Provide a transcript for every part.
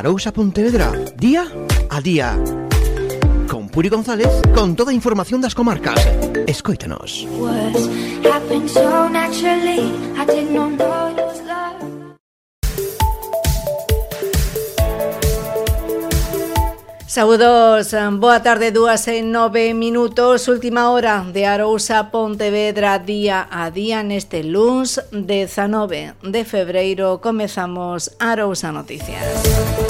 Arousa Pontevedra, día a día. Con Puri González, con toda a información das comarcas. Escoítanos. Saúdos, boa tarde, dúas e nove minutos, última hora de Arousa Pontevedra día a día neste luns 19 de febreiro comezamos Arousa Noticias.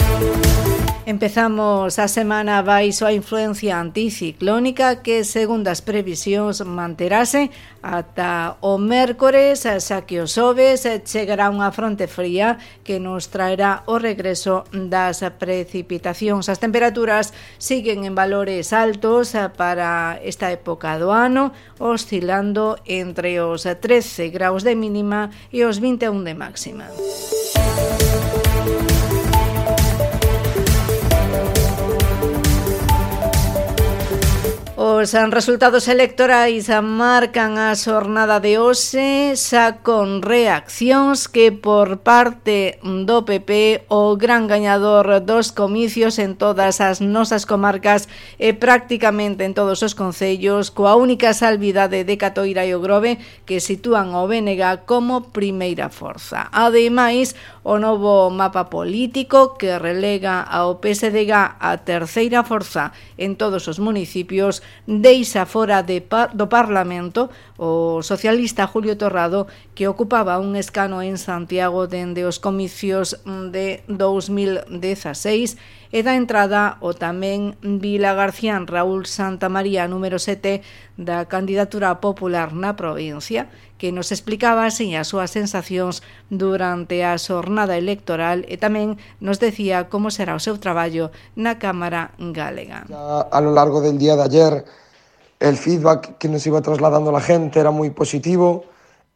Empezamos a semana baixo a influencia anticiclónica que, segundo as previsións, manterase ata o mércores, xa que o xoves chegará unha fronte fría que nos traerá o regreso das precipitacións. As temperaturas siguen en valores altos para esta época do ano, oscilando entre os 13 graus de mínima e os 21 de máxima. Música Pois os resultados electorais marcan a xornada de hoxe xa con reaccións que por parte do PP o gran gañador dos comicios en todas as nosas comarcas e prácticamente en todos os concellos coa única salvidade de Catoira e o Grove que sitúan o BNG como primeira forza. Ademais, o novo mapa político que relega ao PSDG a terceira forza en todos os municipios deixa fora de par do Parlamento o socialista Julio Torrado que ocupaba un escano en Santiago dende os comicios mm, de 2016 e da entrada o tamén Vila García Raúl Santa María número 7 da candidatura popular na provincia que nos explicaba así as súas sensacións durante a xornada electoral e tamén nos decía como será o seu traballo na Cámara Galega. A, a lo largo del día de ayer el feedback que nos iba trasladando la gente era muy positivo.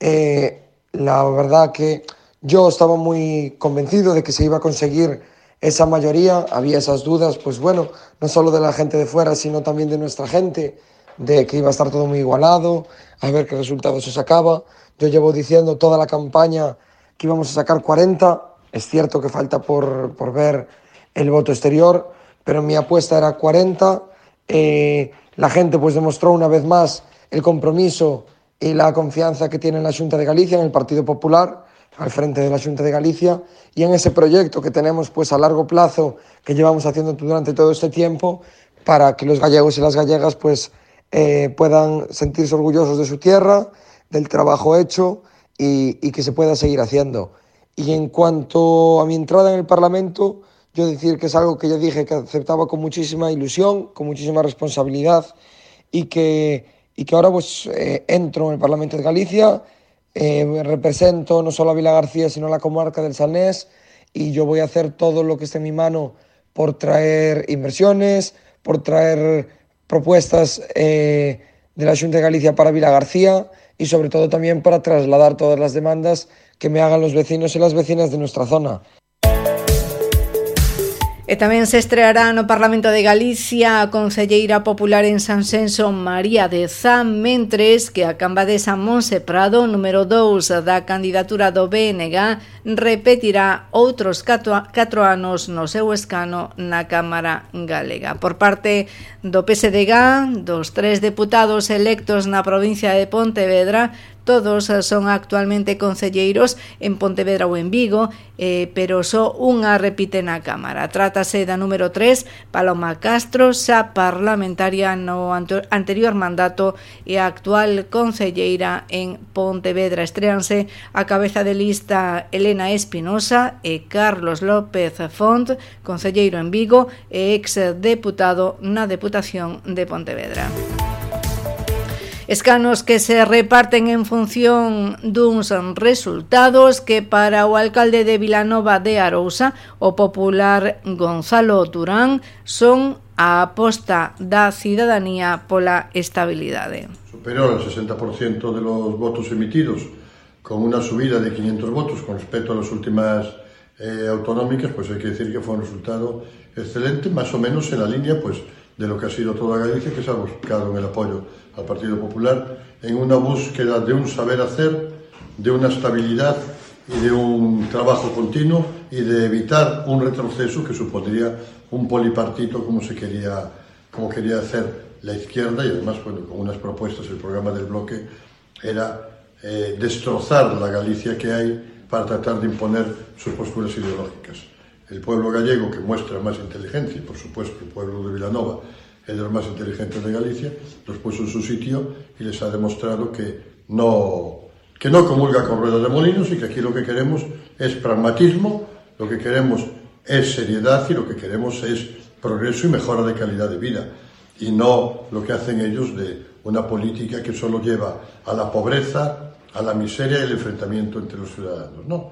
Eh, la verdad que yo estaba muy convencido de que se iba a conseguir esa mayoría. Había esas dudas, pues bueno, no solo de la gente de fuera, sino también de nuestra gente, de que iba a estar todo muy igualado, a ver qué resultado se sacaba. Yo llevo diciendo toda la campaña que íbamos a sacar 40. Es cierto que falta por, por ver el voto exterior, pero mi apuesta era 40. Eh, la gente pues demostró una vez más el compromiso y la confianza que tiene en la Junta de Galicia, en el Partido Popular, al frente de la Junta de Galicia, y en ese proyecto que tenemos pues a largo plazo, que llevamos haciendo durante todo este tiempo, para que los gallegos y las gallegas pues eh, puedan sentirse orgullosos de su tierra, del trabajo hecho y, y que se pueda seguir haciendo. Y en cuanto a mi entrada en el Parlamento, yo decir que es algo que ya dije que aceptaba con muchísima ilusión, con muchísima responsabilidad y que, y que ahora pues eh, entro en el Parlamento de Galicia, eh, represento no solo a Vila García, sino a la comarca del Salnés y yo voy a hacer todo lo que esté en mi mano por traer inversiones, por traer propuestas eh, de la Junta de Galicia para Vila García y sobre todo también para trasladar todas las demandas que me hagan los vecinos y las vecinas de nuestra zona. E tamén se estreará no Parlamento de Galicia a Conselleira Popular en San Senso María de Zan, mentres que a cambadesa Monse Prado, número 2 da candidatura do BNG, repetirá outros 4 anos no seu escano na Cámara Galega. Por parte do PSDG, dos tres deputados electos na provincia de Pontevedra, Todos eh, son actualmente concelleiros en Pontevedra ou en Vigo, eh, pero só unha repite na Cámara. Trátase da número 3, Paloma Castro, xa parlamentaria no anterior mandato e a actual concelleira en Pontevedra. Estreanse a cabeza de lista Elena Espinosa e Carlos López Font, concelleiro en Vigo e ex deputado na Deputación de Pontevedra escanos que se reparten en función duns resultados que para o alcalde de Vilanova de Arousa, o popular Gonzalo Durán, son a aposta da cidadanía pola estabilidade. Superou o 60% de los votos emitidos, con una subida de 500 votos con respecto a las últimas eh, autonómicas, pues hay que decir que fue un resultado excelente, más o menos en la línea pues, de lo que ha sido toda Galicia, que se ha buscado en el apoyo al Partido Popular, en una búsqueda de un saber hacer, de una estabilidad y de un trabajo continuo y de evitar un retroceso que supondría un polipartito como se quería, como quería hacer la izquierda y además con unas propuestas, el programa del bloque era eh, destrozar la Galicia que hay para tratar de imponer sus posturas ideológicas. El pueblo gallego, que muestra más inteligencia, y por supuesto el pueblo de Vilanova es de los más inteligentes de Galicia, los puso en su sitio y les ha demostrado que no, que no comulga con ruedas de molinos y que aquí lo que queremos es pragmatismo, lo que queremos es seriedad y lo que queremos es progreso y mejora de calidad de vida y no lo que hacen ellos de una política que solo lleva a la pobreza, a la miseria y el enfrentamiento entre los ciudadanos. No,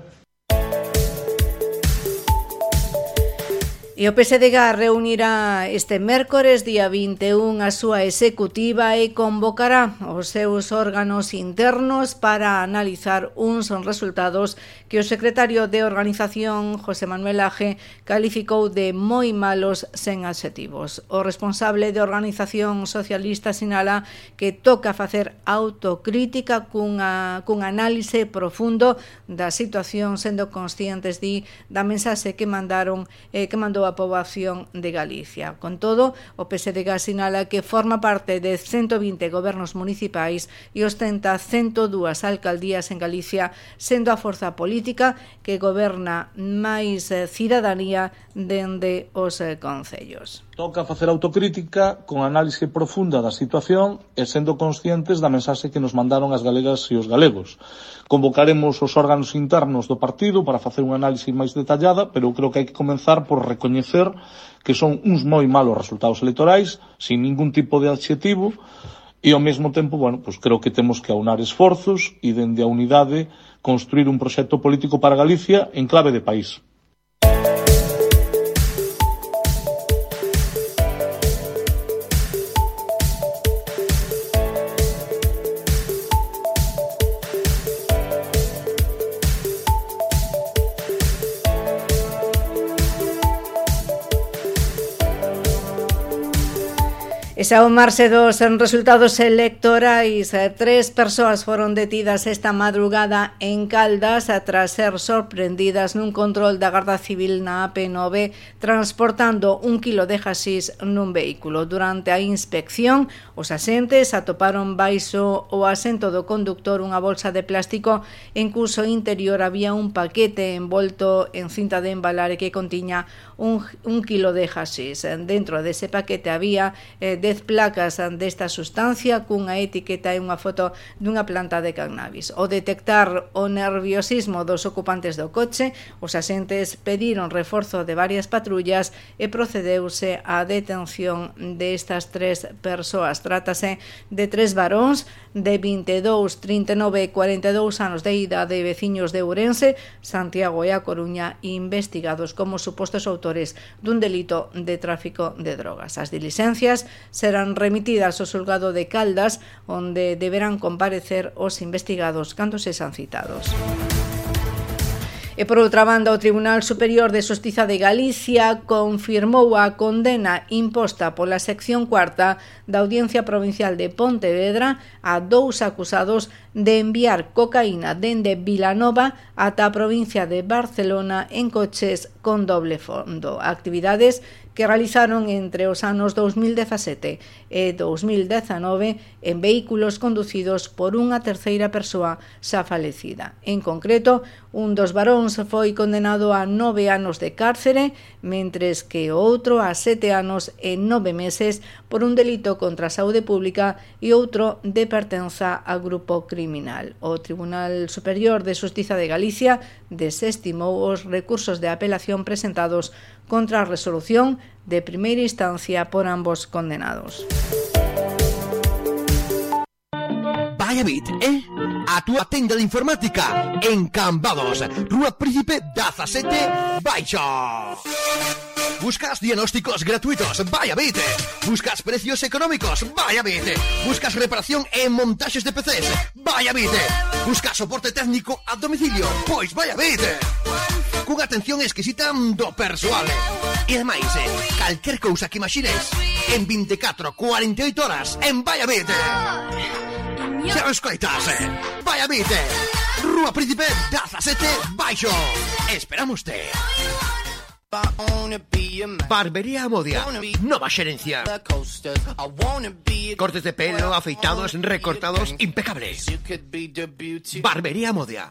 E o PSDG reunirá este mércores día 21 a súa executiva e convocará os seus órganos internos para analizar uns resultados que o secretario de organización José Manuel Aje calificou de moi malos sen adxetivos. O responsable de organización socialista sinala que toca facer autocrítica cunha, cun análise profundo da situación sendo conscientes di da mensaxe que mandaron eh, que mandou a poboación de Galicia. Con todo, o PSDG sinala que forma parte de 120 gobernos municipais e ostenta 102 alcaldías en Galicia, sendo a forza política política que goberna máis eh, cidadanía dende os eh, concellos. Toca facer autocrítica con análise profunda da situación e sendo conscientes da mensaxe que nos mandaron as galegas e os galegos. Convocaremos os órganos internos do partido para facer unha análise máis detallada, pero creo que hai que comenzar por recoñecer que son uns moi malos resultados electorais, sin ningún tipo de adxetivo, E ao mesmo tempo, bueno, pues creo que temos que aunar esforzos e dende a unidade construir un proxecto político para Galicia en clave de país. E xa o marxe dos resultados electorais, eh, tres persoas foron detidas esta madrugada en Caldas eh, tras ser sorprendidas nun control da Garda Civil na AP9 transportando un kilo de jaxís nun vehículo. Durante a inspección, os asentes atoparon baixo o asento do conductor unha bolsa de plástico en cuso interior había un paquete envolto en cinta de embalar que contiña un, un kilo de jaxís. Dentro dese paquete había eh, de 10 placas desta sustancia cunha etiqueta e unha foto dunha planta de cannabis. O detectar o nerviosismo dos ocupantes do coche, os asentes pediron reforzo de varias patrullas e procedeuse á detención destas tres persoas. Trátase de tres varóns de 22, 39 e 42 anos de idade de veciños de Ourense, Santiago e a Coruña investigados como supostos autores dun delito de tráfico de drogas. As diligencias serán remitidas ao xulgado de Caldas, onde deberán comparecer os investigados cando se san citados. E por outra banda, o Tribunal Superior de Xustiza de Galicia confirmou a condena imposta pola sección cuarta da Audiencia Provincial de Pontevedra a dous acusados de enviar cocaína dende Vilanova ata a provincia de Barcelona en coches con doble fondo. Actividades que realizaron entre os anos 2017 e 2019 en vehículos conducidos por unha terceira persoa xa falecida. En concreto, un dos varóns foi condenado a nove anos de cárcere, mentres que outro a sete anos e nove meses por un delito contra a saúde pública e outro de pertenza a grupo criminal. O Tribunal Superior de Justiza de Galicia desestimou os recursos de apelación presentados contra a resolución de primeira instancia por ambos condenados. Vaya bit, eh? A túa tenda de informática en Cambados, Rúa Príncipe 17, Baixo. Buscas diagnósticos gratuitos, vaya bit. Buscas precios económicos, vaya bit. Buscas reparación en montaxes de PCs, vaya bit. Buscas soporte técnico a domicilio, pois vaya bit cunha atención exquisita do persoal. E ademais, eh, calquer cousa que imagines, en 24, 48 horas, en Vaya Valladolid. Xa o escoitas, eh? Valladolid. Rúa Príncipe, 17, Baixo. Esperamos te. Barbería Modia, nova xerencia. Cortes de pelo, afeitados, recortados, impecables. Barbería Modia.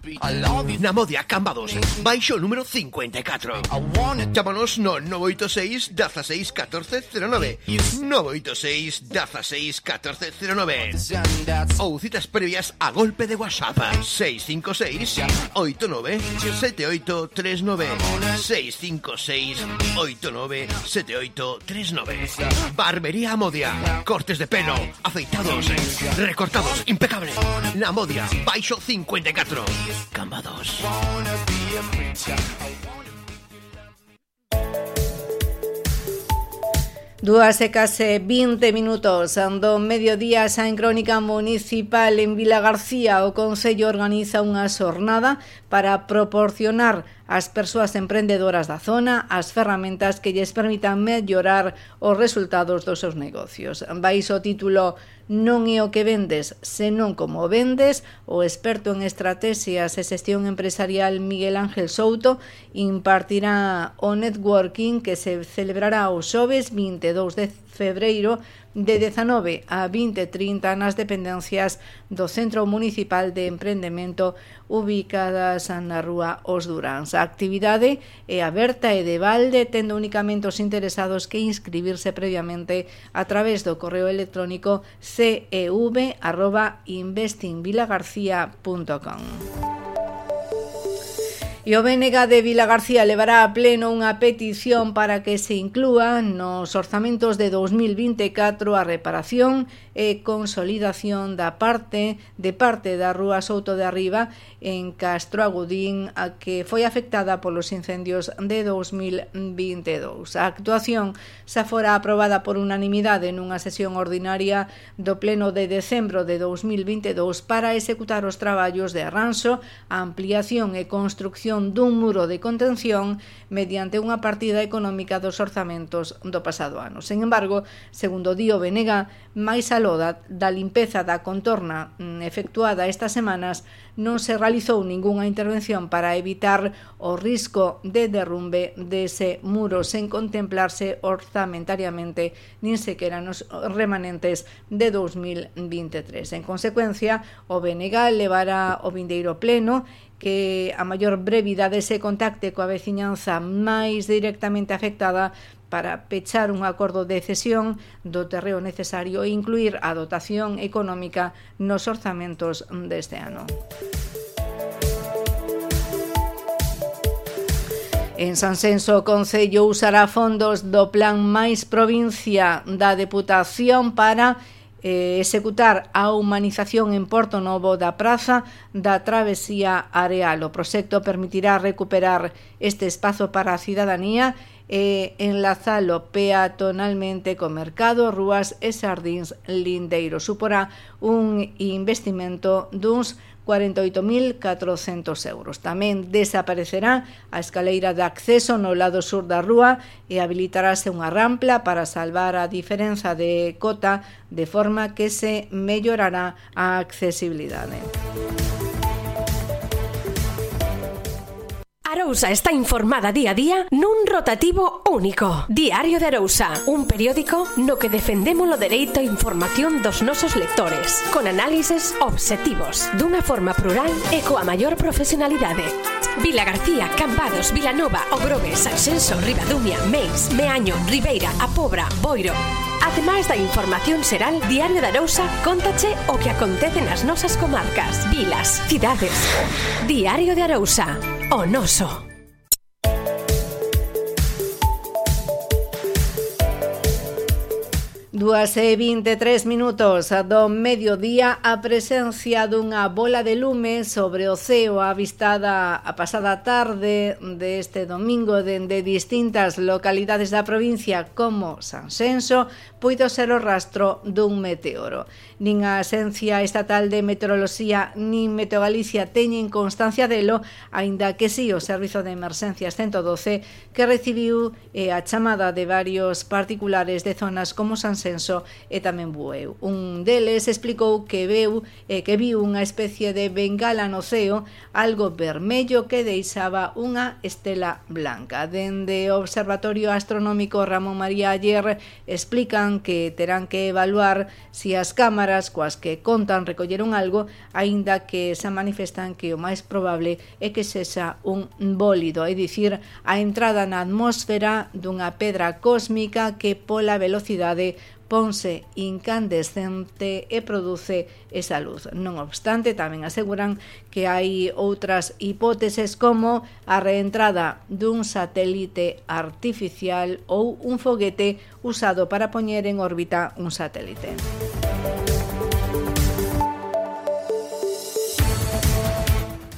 Na Modia Cambados, baixo número 54. Chámanos no 986 16 14 09. 986 16 14 09. Ou citas previas a golpe de WhatsApp. 656 89 78 39 656 689783839. Barbería Modia. Cortes de pelo, afeitados, recortados, impecable. Na Modia, Baixo 54. Cambados. Dúas e case 20 minutos do mediodía xa en Crónica Municipal en Vila García o Concello organiza unha xornada para proporcionar ás persoas emprendedoras da zona as ferramentas que lles permitan mellorar os resultados dos seus negocios. Vais o título Non é o que vendes, senón como vendes, o experto en estrategias e xestión empresarial Miguel Ángel Souto impartirá o networking que se celebrará o xoves 22 de febreiro de 19 a 20.30 nas dependencias do Centro Municipal de Emprendemento ubicadas na Rúa Os Duráns. A actividade é aberta e de balde, tendo únicamente os interesados que inscribirse previamente a través do correo electrónico cev.investinvilagarcía.com. E o BNG de Vila García levará a pleno unha petición para que se inclúan nos orzamentos de 2024 a reparación e consolidación da parte de parte da Rúa Souto de Arriba en Castro Agudín a que foi afectada polos incendios de 2022. A actuación xa fora aprobada por unanimidade nunha sesión ordinaria do pleno de decembro de 2022 para executar os traballos de arranxo, ampliación e construcción construción dun muro de contención mediante unha partida económica dos orzamentos do pasado ano. Sen embargo, segundo Dio Venega, máis aló da, da limpeza da contorna mm, efectuada estas semanas, non se realizou ningunha intervención para evitar o risco de derrumbe dese muro sen contemplarse orzamentariamente nin sequera nos remanentes de 2023. En consecuencia, o BNG levará o vindeiro pleno que a maior brevidade se contacte coa veciñanza máis directamente afectada para pechar un acordo de cesión do terreo necesario e incluir a dotación económica nos orzamentos deste ano. En Sansenso, o Concello usará fondos do Plan Máis Provincia da Deputación para eh, executar a humanización en Porto Novo da Praza da Travesía Areal. O proxecto permitirá recuperar este espazo para a cidadanía e enlazalo peatonalmente co mercado, rúas e sardins lindeiros. Suporá un investimento duns 48.400 euros. Tamén desaparecerá a escaleira de acceso no lado sur da rúa e habilitarase unha rampla para salvar a diferenza de cota de forma que se mellorará a accesibilidade. Arousa está informada día a día nun rotativo único. Diario de Arousa, un periódico no que defendemos o dereito a información dos nosos lectores, con análises objetivos, dunha forma plural e coa maior profesionalidade. Vila García, Cambados, Vilanova, Ogrobes, Sanxenso, Ribadumia, Meis, Meaño, Ribeira, A Pobra, Boiro. Ademais da información xeral, Diario da Arousa contache o que acontece nas nosas comarcas, vilas, cidades. Diario de Arousa, o noso. Dúas e 23 minutos do mediodía a presencia dunha bola de lume sobre o ceo avistada a pasada tarde deste domingo dende distintas localidades da provincia como Sanxenso puido ser o rastro dun meteoro. Nin a Axencia Estatal de Meteoroloxía nin Meteogalicia teñen constancia delo, aínda que si sí, o Servizo de Emerxencias 112 que recibiu eh, a chamada de varios particulares de zonas como Sanxenso Ascenso e tamén Bueu. Un deles explicou que veu e que viu unha especie de bengala no ceo, algo vermello que deixaba unha estela blanca. Dende o Observatorio Astronómico Ramón María Ayer explican que terán que evaluar se si as cámaras coas que contan recolleron algo, aínda que xa manifestan que o máis probable é que sexa un bólido, é dicir, a entrada na atmosfera dunha pedra cósmica que pola velocidade ponse incandescente e produce esa luz. Non obstante, tamén aseguran que hai outras hipóteses como a reentrada dun satélite artificial ou un foguete usado para poñer en órbita un satélite.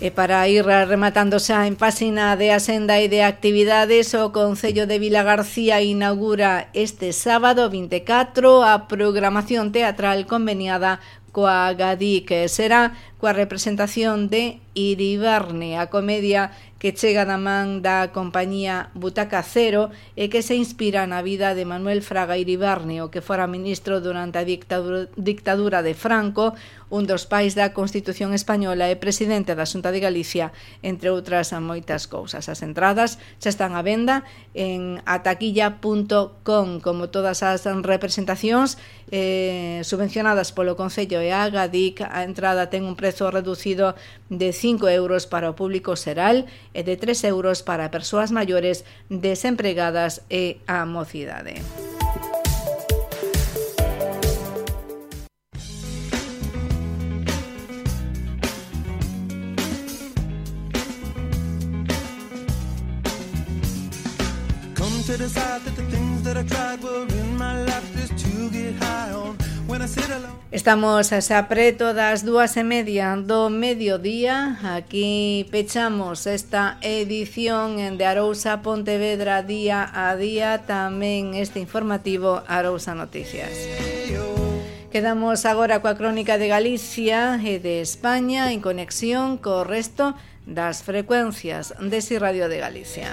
E para ir rematando xa en páxina de Asenda e de Actividades, o Concello de Vila García inaugura este sábado 24 a programación teatral conveniada coa GADIC. Será coa representación de Iribarne, a comedia que chega da man da compañía Butaca Cero e que se inspira na vida de Manuel Fraga Iribarne, o que fora ministro durante a dictadura de Franco, un dos pais da Constitución Española e presidente da Xunta de Galicia, entre outras moitas cousas. As entradas xa están á venda en ataquilla.com, como todas as representacións eh, subvencionadas polo Concello e a Agadic, a entrada ten un prezo reducido de 5 euros para público xeral e de 3 euros para persoas maiores desempregadas e a mocidade. To decide that the things that I tried were in my life just to get high on Estamos xa preto das dúas e media do mediodía. Aquí pechamos esta edición de Arousa Pontevedra día a día, tamén este informativo Arousa Noticias. Quedamos agora coa crónica de Galicia e de España en conexión co resto das frecuencias de Si Radio de Galicia.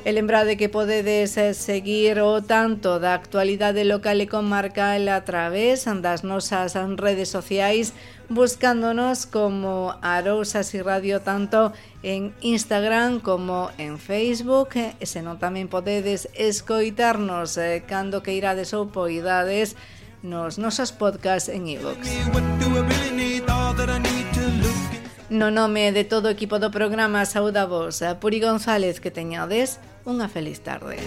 E lembrade que podedes eh, seguir o tanto da actualidade local e comarcal a través das nosas redes sociais buscándonos como Arousas e Radio tanto en Instagram como en Facebook e senón tamén podedes escoitarnos eh, cando que irades ou poidades nos nosos podcasts en iVoox. No nome de todo o equipo do programa saúda vos, eh, Puri González, que teñades Una feliz tarde.